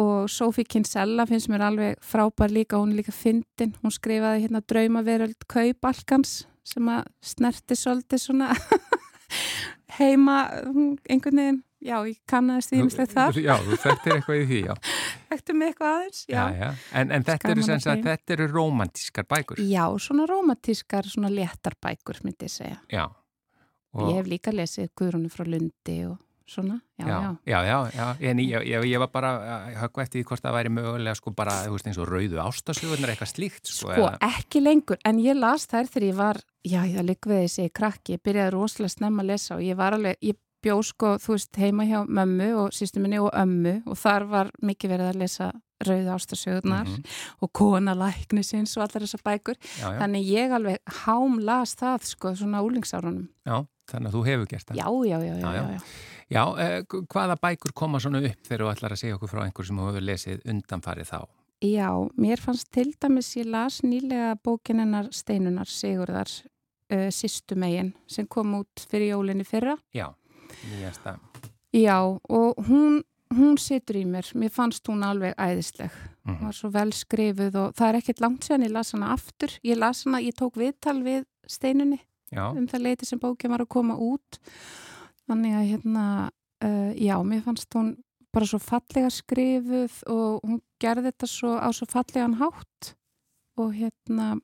og Sophie Kinsella finnst mér alveg frábær líka, hún er líka fyndin hún skrifaði hérna draumaveröld Kaubalkans sem að snerti svolítið svona (laughs) heima einhvern veginn, já, ég kannaðist því ýmislegt þar, Já, þú þekktir eitthvað í því, já. (laughs) þekktu mig eitthvað aðeins, já. já, já. En, en þetta eru að þetta eru rómantískar bækur. Já, svona rómatískar, svona léttar bækur, myndi ég segja. Já. Ég hef líka lesið Guðrúnu frá Lundi og svona, já, já. já, já, já, en ég, ég, ég var bara að höggva eftir því hvort það væri mögulega sko bara, þú veist, eins og rauðu ástasögurnar eitthvað slíkt, sko, Sko, ekki lengur, en ég las þær þegar ég var, já, ég lík við þessi krakki, ég byrjaði rosalega snemma að lesa og ég var alveg, ég bjó sko, þú veist, heima hjá mömmu og sýstu minni og ömmu og þar var mikið verið að lesa rauða ástasögurnar Mhm. og kona læknisins og allar þessar bækur. Þannig ég alveg hám las það, sko, svona úlingsárunum. já, þannig að þú hefur gert það. Já, já, já, já, Já, já. eh, hvaða bækur koma svona upp þegar þú ætlar að segja okkur frá einhver sem þú hefur lesið undanfarið þá? Já, mér fannst til dæmis ég las nýlega bókinennar Steinunar Sigurðar uh, Sistu megin sem kom út fyrir jólinni fyrra. Já, nýjasta. Já, og hún, hún situr í mér. Mér fannst hún alveg æðisleg. Hún Mhm. var svo vel skrifuð og það er ekkert langt séðan ég las hana aftur. Ég las hana, ég tók viðtal við Steinunni Já, um það leiti sem bókin var að koma út. Þannig að hérna, uh, já, mér fannst hún bara svo fallega skrifuð og hún gerði þetta svo á svo fallegan hátt og hérna,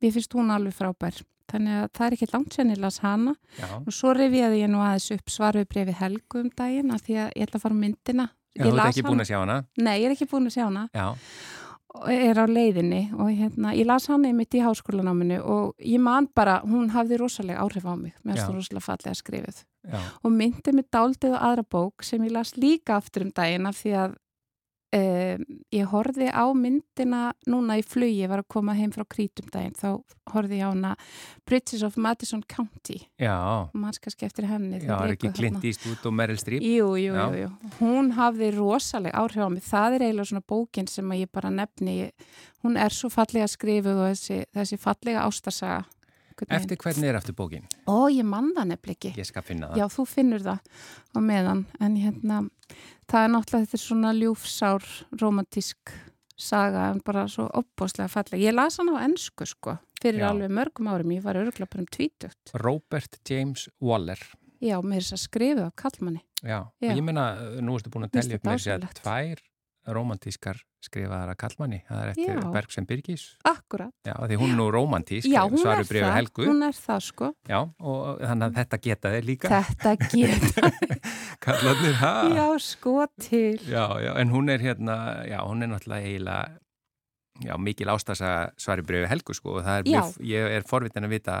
mér finnst hún alveg frábær. Þannig að það er ekki langt sér ég las hana. Já, og svo rifjaði ég nú aðeins upp svaru brefi Helgu um daginn af því að ég ætla að fara myndina. já þú ert ekki búin að sjá hana. Nei, ég er ekki búin að sjá hana. Já, er á leiðinni og hérna, ég las hann einmitt í háskólanáminu og ég man bara, hún hafði rosalega áhrif á mig, mér finnst það rosalega fallega skrifið já, og myndi mig dálítið á aðra bók sem ég las líka aftur um daginn af því að um, ég horfði á myndina núna í flugi, ég var að koma heim frá krítum daginn, þá horfði ég á hana Bridges of Madison County og manns kannski eftir henni já, er ekki Clint Eastwood og Meryl Streep? Jú, jú, jú, jú. Hún hafði rosalega áhrif á mig. Það er eiginlega svona bókin sem ég bara nefni. Hún er svo fallega skrifuð og þessi, þessi fallega ástarsaga. Einhvern veginn. Eftir hvernig er eftir bókin? Ó, ég man það nefnileg ekki. Ég skal finna það. Já, þú finnur það á meðan. En hérna, það er náttúrulega þetta er svona ljúfsár, romantísk saga, en bara svo opbóðslega fallega. Ég las hann á ennsku, sko, fyrir Já. alveg mörgum árum. Ég var örgulega bara um tvítugt. Robert James Waller. Já, er þess að skrifa af kallmanni. Já, Já. og ég meina, nú ertu búin að finnst upp með sér dásamlegt. tvær romantískar skrifaðar að kallmanni. Það er eftir Já. Bergsen Birgis. Akkurat. Já, því hún er nú romantísk. Já, hún er það. Hún er það, sko. Já, og þannig að þetta geta þeir líka. Þetta geta, (laughs) Kallarnir, ha? já, sko til. Já, já, en hún er hérna, já, hún er náttúrulega eiginlega, já, mikil ástasa svari breyfi helgu, sko, og það er, mjög, ég er forvitin að vita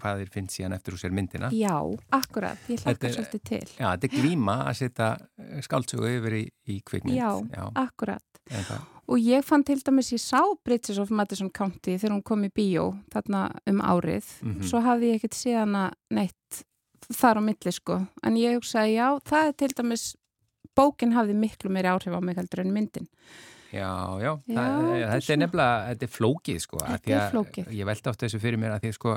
hvað þér finnst síðan eftir úr sér myndina. Já, akkurat, ég Þetta hlakka er- svolítið til. Já, þetta er glíma að setja skáldsögu yfir í, í kvikmynd. Já, já akkurat. Og ég fann til dæmis, ég sá Bridges of Madison County þegar hún kom í bíó þarna um árið. Mhm. Svo hafði ég ekkert síðan að neitt þar á milli, sko. En ég hugsaði, já, það er til dæmis, bókin hafði miklu meiri áhrif á mig heldur en myndin. já, já, Já, það, þetta er nefnilega, þetta er flókið, sko. Þetta er flókið. Ég veldi oft þessu fyrir mér að því, sko,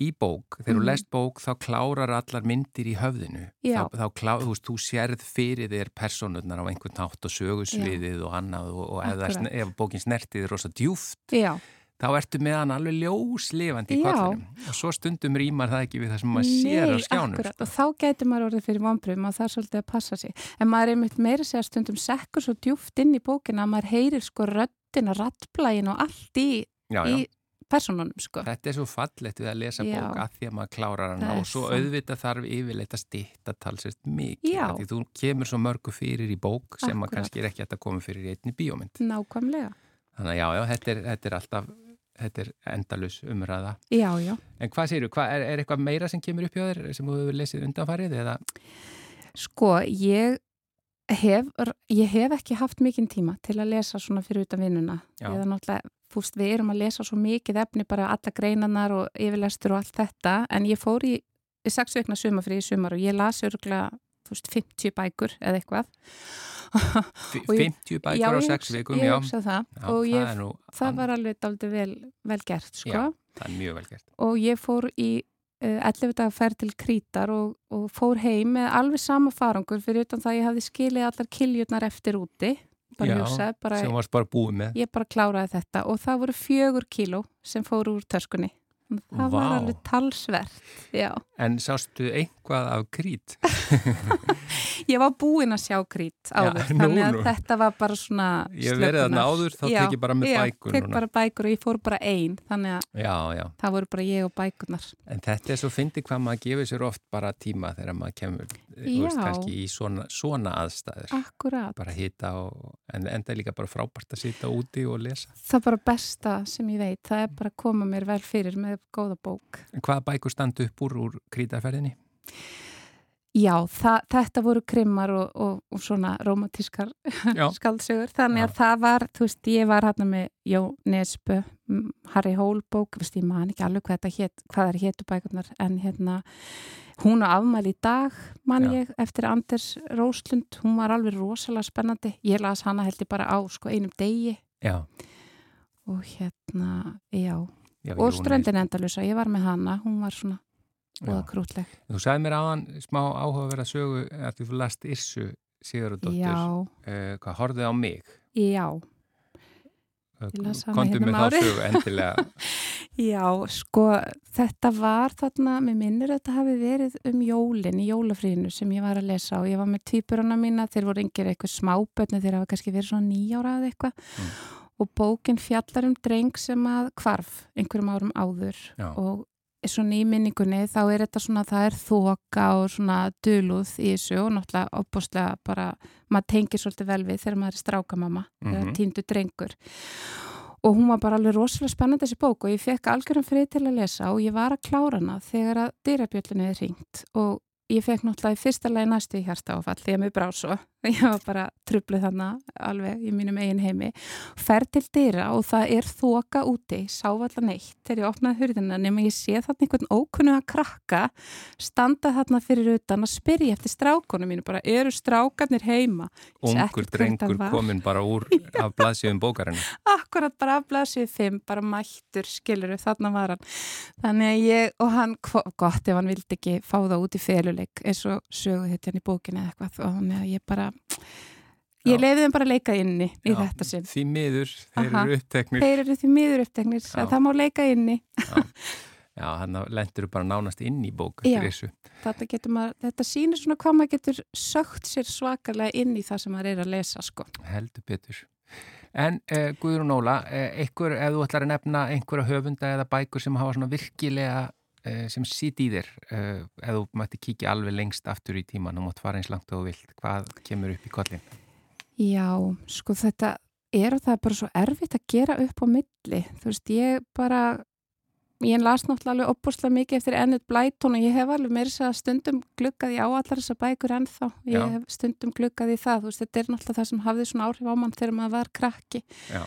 í bók, þegar þú Mhm. lest bók þá klárar allar myndir í höfðinu Já. þá, þá klá, þú veist, þú sérð fyrir þér personurnar á einhvern nátt og sögusviðið og annað og, og ef, er ef bókin snertið er rosa djúft Já, þá ertu með hann alveg ljóslifandi í Já. kollinum og svo stundum rýmar það ekki við það sem maður sér á skjánum akkurat. sko. Og þá gæti maður orðið fyrir vonbröðum og það er svolítið að passa sig. En maður er einmitt meira segja stundum sekkur svo djúft inn í bókina að maður heyrir sko röddina, rattblægin og allt í, já, já. í personunum sko. Þetta er svo fallegt við að lesa Já. bók að því að maður klárar hana og svo það. auðvitað þarf yfirleitt að stýtta talsist mikið Já. því þú kemur svo mörgu fyrir í bók sem að Akkurat. kannski er ekki að koma fyrir í einni bíómynd. Nákvæmlega. Þannig að já, já, þetta er, þetta er alltaf, þetta er endalus umræða. Já, já. En hvað þú, er, er eitthvað meira sem kemur upp hjá þér sem þú hefur lesið undanfarið eða? Sko, ég hef, ég hef ekki haft mikinn tíma til að lesa svona fyrir utan vinnuna. Já. Eða náttúrulega, fúst, við erum að lesa svo mikið efni, bara alla greinanar og yfirlestur og allt þetta, en ég fór í, í sex veikna sumafri í sumar og ég las örgulega, þú veist, 50 bækur eða eitthvað. Ég- 50 bækur Já, á ég 6 hugsa- vikum, ég já. það já og ég, það, nú, það var alveg daldið vel, vel gert, sko. Já, það er mjög vel gert. og ég fór í 11 dagar ferð til Krítar og, og fór heim með alveg sama farangur fyrir utan það að ég hafði skilið allar kiljurnar eftir úti bara hugsaði, bara, sem varst bara búið með. ég bara kláraði þetta og það voru fjögur kíló sem fóru úr töskunni það Vá. var alveg talsvert, já. En sástu einhvað af krít? (laughs) Ég var búin að sjá krít áður, Já, nú, þannig að nú. þetta var bara svona Ég hef verið þarna áður, þá tek ég bara með bækur Já, tek bara bækur og ég fór bara ein, þannig að Já, já. það voru bara ég og bækurnar. En þetta er svo fyndið hvað maður gefur sér oft bara tíma þegar maður kemur, veist, Já. kannski í svona, svona aðstæður. Akkurat. Bara hita og, en enda líka bara frábært að sita úti og lesa. Það er bara besta sem ég veit, það er bara að koma mér vel fyrir með góða bók. En hvaða bækur standu upp úr úr krítarferðinni? Já, það, þetta voru krimmar og, og, og svona romantískar Já. (laughs) skaldsögur, þannig að það var, þú veist, ég var hérna með Jó Nesbø, Harry Hólbók, veist, ég man ekki alveg hvað hét, hvað er hétu bækurnar, en hérna, hún á afmæli í dag, man Já. ég, eftir Anders Róslund, hún var alveg rosalega spennandi, ég las hana held ég bara á, sko, einum degi. Já. og hérna, já, já og Jón ströndin endalusa, ég var með hana, hún var svona, Og krútleg. Þú sagði mér áðan smá áhugaverða sögu að þú last Irsu Sigurðardóttir. Uh, hvað horfið á mig? já. Hana Komdu hérna um með þá sögu endilega. (laughs) Já, sko, þetta var þarna, mér minnir að þetta hafi verið um jólin í jólafrínu sem ég var að lesa og ég var með týpurana mína, þeir voru yngir eitthvað smábönni, þeir hafa kannski verið svona nýjára eða eitthvað Mm. og bókin fjallar um dreng sem að hvarf einhverjum árum áður Já. og svona í minningunni þá er þetta svona, það er þoka og svona duluð í þessu og náttúrulega opbúslega bara, maður tengir svolítið vel við þegar maður er strákamamma Mhm. eða týndu drengur og hún var bara alveg rosalega spennandi þessi bók og ég fekk algjörum frið til að lesa og ég var að klára hana þegar að dyrabjöllinu er ringt og ég fekk náttúrulega í fyrsta lagi næstu í hjarta áfall því að mér brá svo. (laughs) Ég var bara trubluð þarna alveg í mínum eigin heimi. Fer til dyra og það er þoka úti sá allar neitt. Þegar ég opnaði hurðina nema ég sé þarna einhvern ókunnu að krakka standa þarna fyrir utan að spyrja eftir strákunum mínu bara eru strákarnir heima? Ungur drengur komin bara úr (laughs) af blaðsíðum bókarinn. akkurat bara af blaðsvið 5, bara mættur skiluru, þarna var hann. Þannig að ég, og hann, gott ef hann vildi ekki fá það út í feluleik eins og sögu þetta í bókinni eða eitthvað og þannig að ég bara ég Já. leiði þeim bara að leika inni í Já, þetta sinn Því miður, þeir Aha. eru uppteknir. þeir eru því miður uppteknir, Já. að það má leika inni Já, hann lendur bara nánast inn í bók Já. maður, þetta sýnir svona hvað maður getur sögt sér svakalega inn í það sem maður er að lesa sko. Heldur betur. En uh, Guðrún Óla, uh, einhver, ef þú ætlar að nefna einhverja höfunda eða bækur sem hafa svona virkilega sem sýt í þér, uh, ef þú mætti kíkja alveg lengst aftur í tíman og mátt fara eins langt og þú vilt, hvað kemur upp í kollin? Já, sko þetta er að það er bara svo erfitt að gera upp á milli. Þú veist, ég bara, ég las náttúrulega alveg opbúrslega mikið eftir Ennett Blyton og ég hef alveg meira þess að stundum gluggað í á allar þessar bækur ennþá. Ég Já. hef stundum gluggað í það, þú veist, þetta er náttúrulega það sem hafði svona áhrif á mann þegar maður var krakki. Já.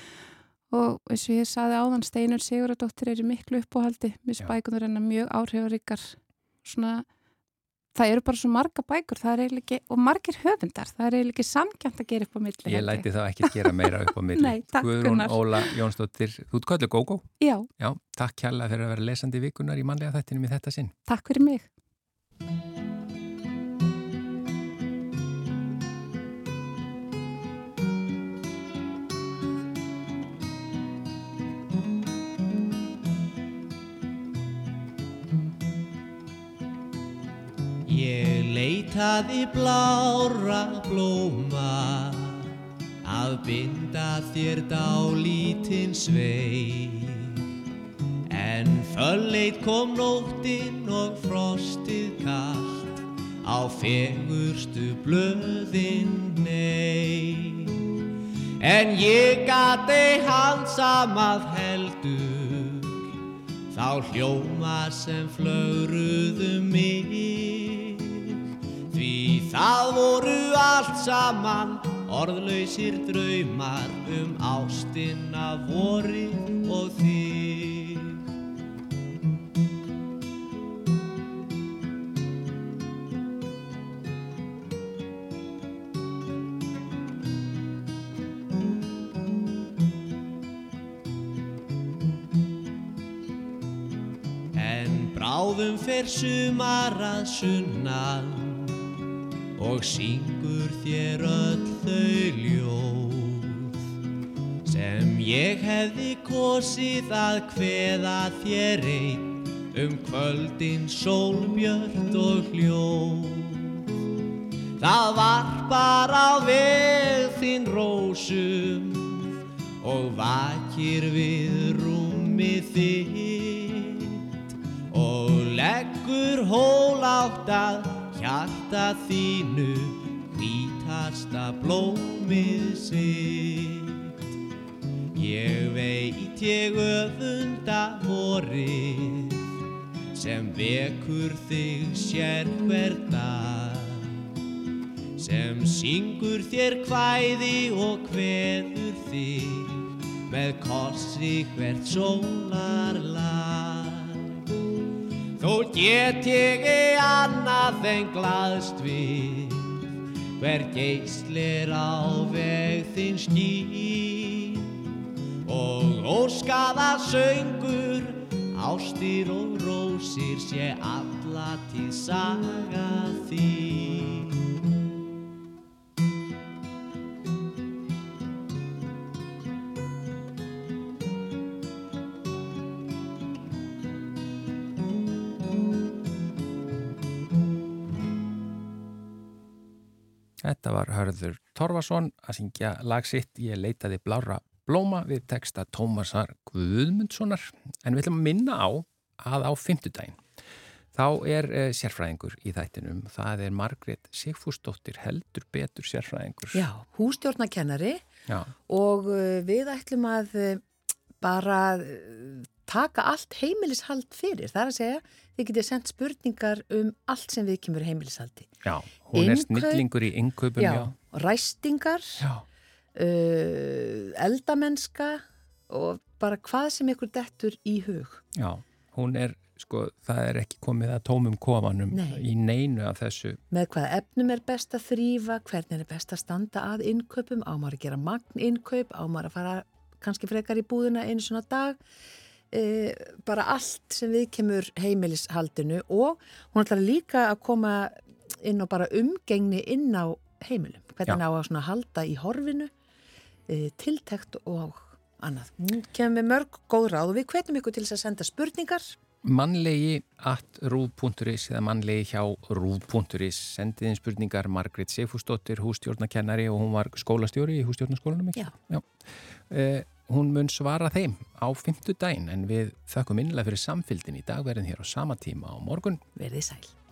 Og eins og ég saði áðan, Steinur Siguradóttir er í miklu uppáhaldi. Mér spækunar hennar mjög áhrifaríkar svona Það eru bara svo marga bækur, það ekki, og margir höfundar, það er eiginlega ekki samkjönd að gera upp á milli. Ég læti þá ekki gera meira upp á milli. (laughs) Nei, takk, Guðrún. Óla Jónsdóttir, þú ert kallið gógó. Já, Já, takk kjalla fyrir að vera lesandi vikunar í mannlega þættinum í þetta sinn. takk fyrir mig. Leitaði blára blóma. Að binda þér dálítinn sveig En fölleit kom nóttin og frostið kalt. Á fegurstu blöðin nei En ég gat ei handsamað heldur. Þá hljóma sem flögruðu mig það voru allt saman orðlausir draumar um ástina vorið og þig. En bráðum fer sumar að sunnan og syngur þér öll þau ljóð sem ég hefði kosið að kveða þér einn um kvöldin sólbjört og hljóð. Það varpar á veg þinn rósum og vakir við rúmið þitt og leggur hól átt að hjarta þínu hvítasta blómið sitt. Ég veit ég öfunda vorið sem vekur þig sér hver dag sem syngur þér kvæði og kveður þig með korsi hvert sólarlag. Þó get ég ei annað en glaðst við hver geislir á veg þinn skýr og óskaða söngur ástir og rósir sé alla til saga þín. Þetta var Hörður Torfason að syngja lag sitt Ég leitaði blára blóma við texta Tómasar Guðmundssonar. En við ætlum að minna á að á fymtudaginn þá er uh, sérfræðingur í þættinum. Það er Margrét Sigfúsdóttir heldur betur sérfræðingur. Já, hústjórnakennari Já. og uh, við ætlum að uh, bara uh, taka allt heimilishald fyrir. Það er að segja, þið getið sendt spurningar um allt sem við kemur heimilishaldi. Já, hún er Innkaup- snillingur í innkaupum Já, já. ræstingar, Já. uh, eldamenska og bara hvað sem ykkur dettur í hug. Já, hún er, sko, það er ekki komið að tómum kofanum Nei. í neinu af þessu. Með hvaða efnum er best að þrýfa, hvernig er best að standa að innkaupum, á maður að gera magn innkaup, á maður að fara kannski frekar í búðina einu svona dag, e, bara allt sem við kemur heimilishaldinu og hún ætlar líka að koma inn á bara umgengni inn á heimilum, hvernig á að halda í horfinu, e, tiltekt og annað. Hún kemur með mörg góð ráð og við hvetjum ykkur til þess að senda spurningar Mannlegi at rúð.is eða mannlegi hjá rúð.is sendiðin spurningar Margrét Seifúsdóttir hústjórnakennari og hún var skólastjóri í hústjórnaskólanum ekki? Já. Já. Eh, hún mun svara þeim á fymtu daginn en við þakkum innlega fyrir samfylgdin í dag verðin hér á sama tíma á morgun verðið sæl.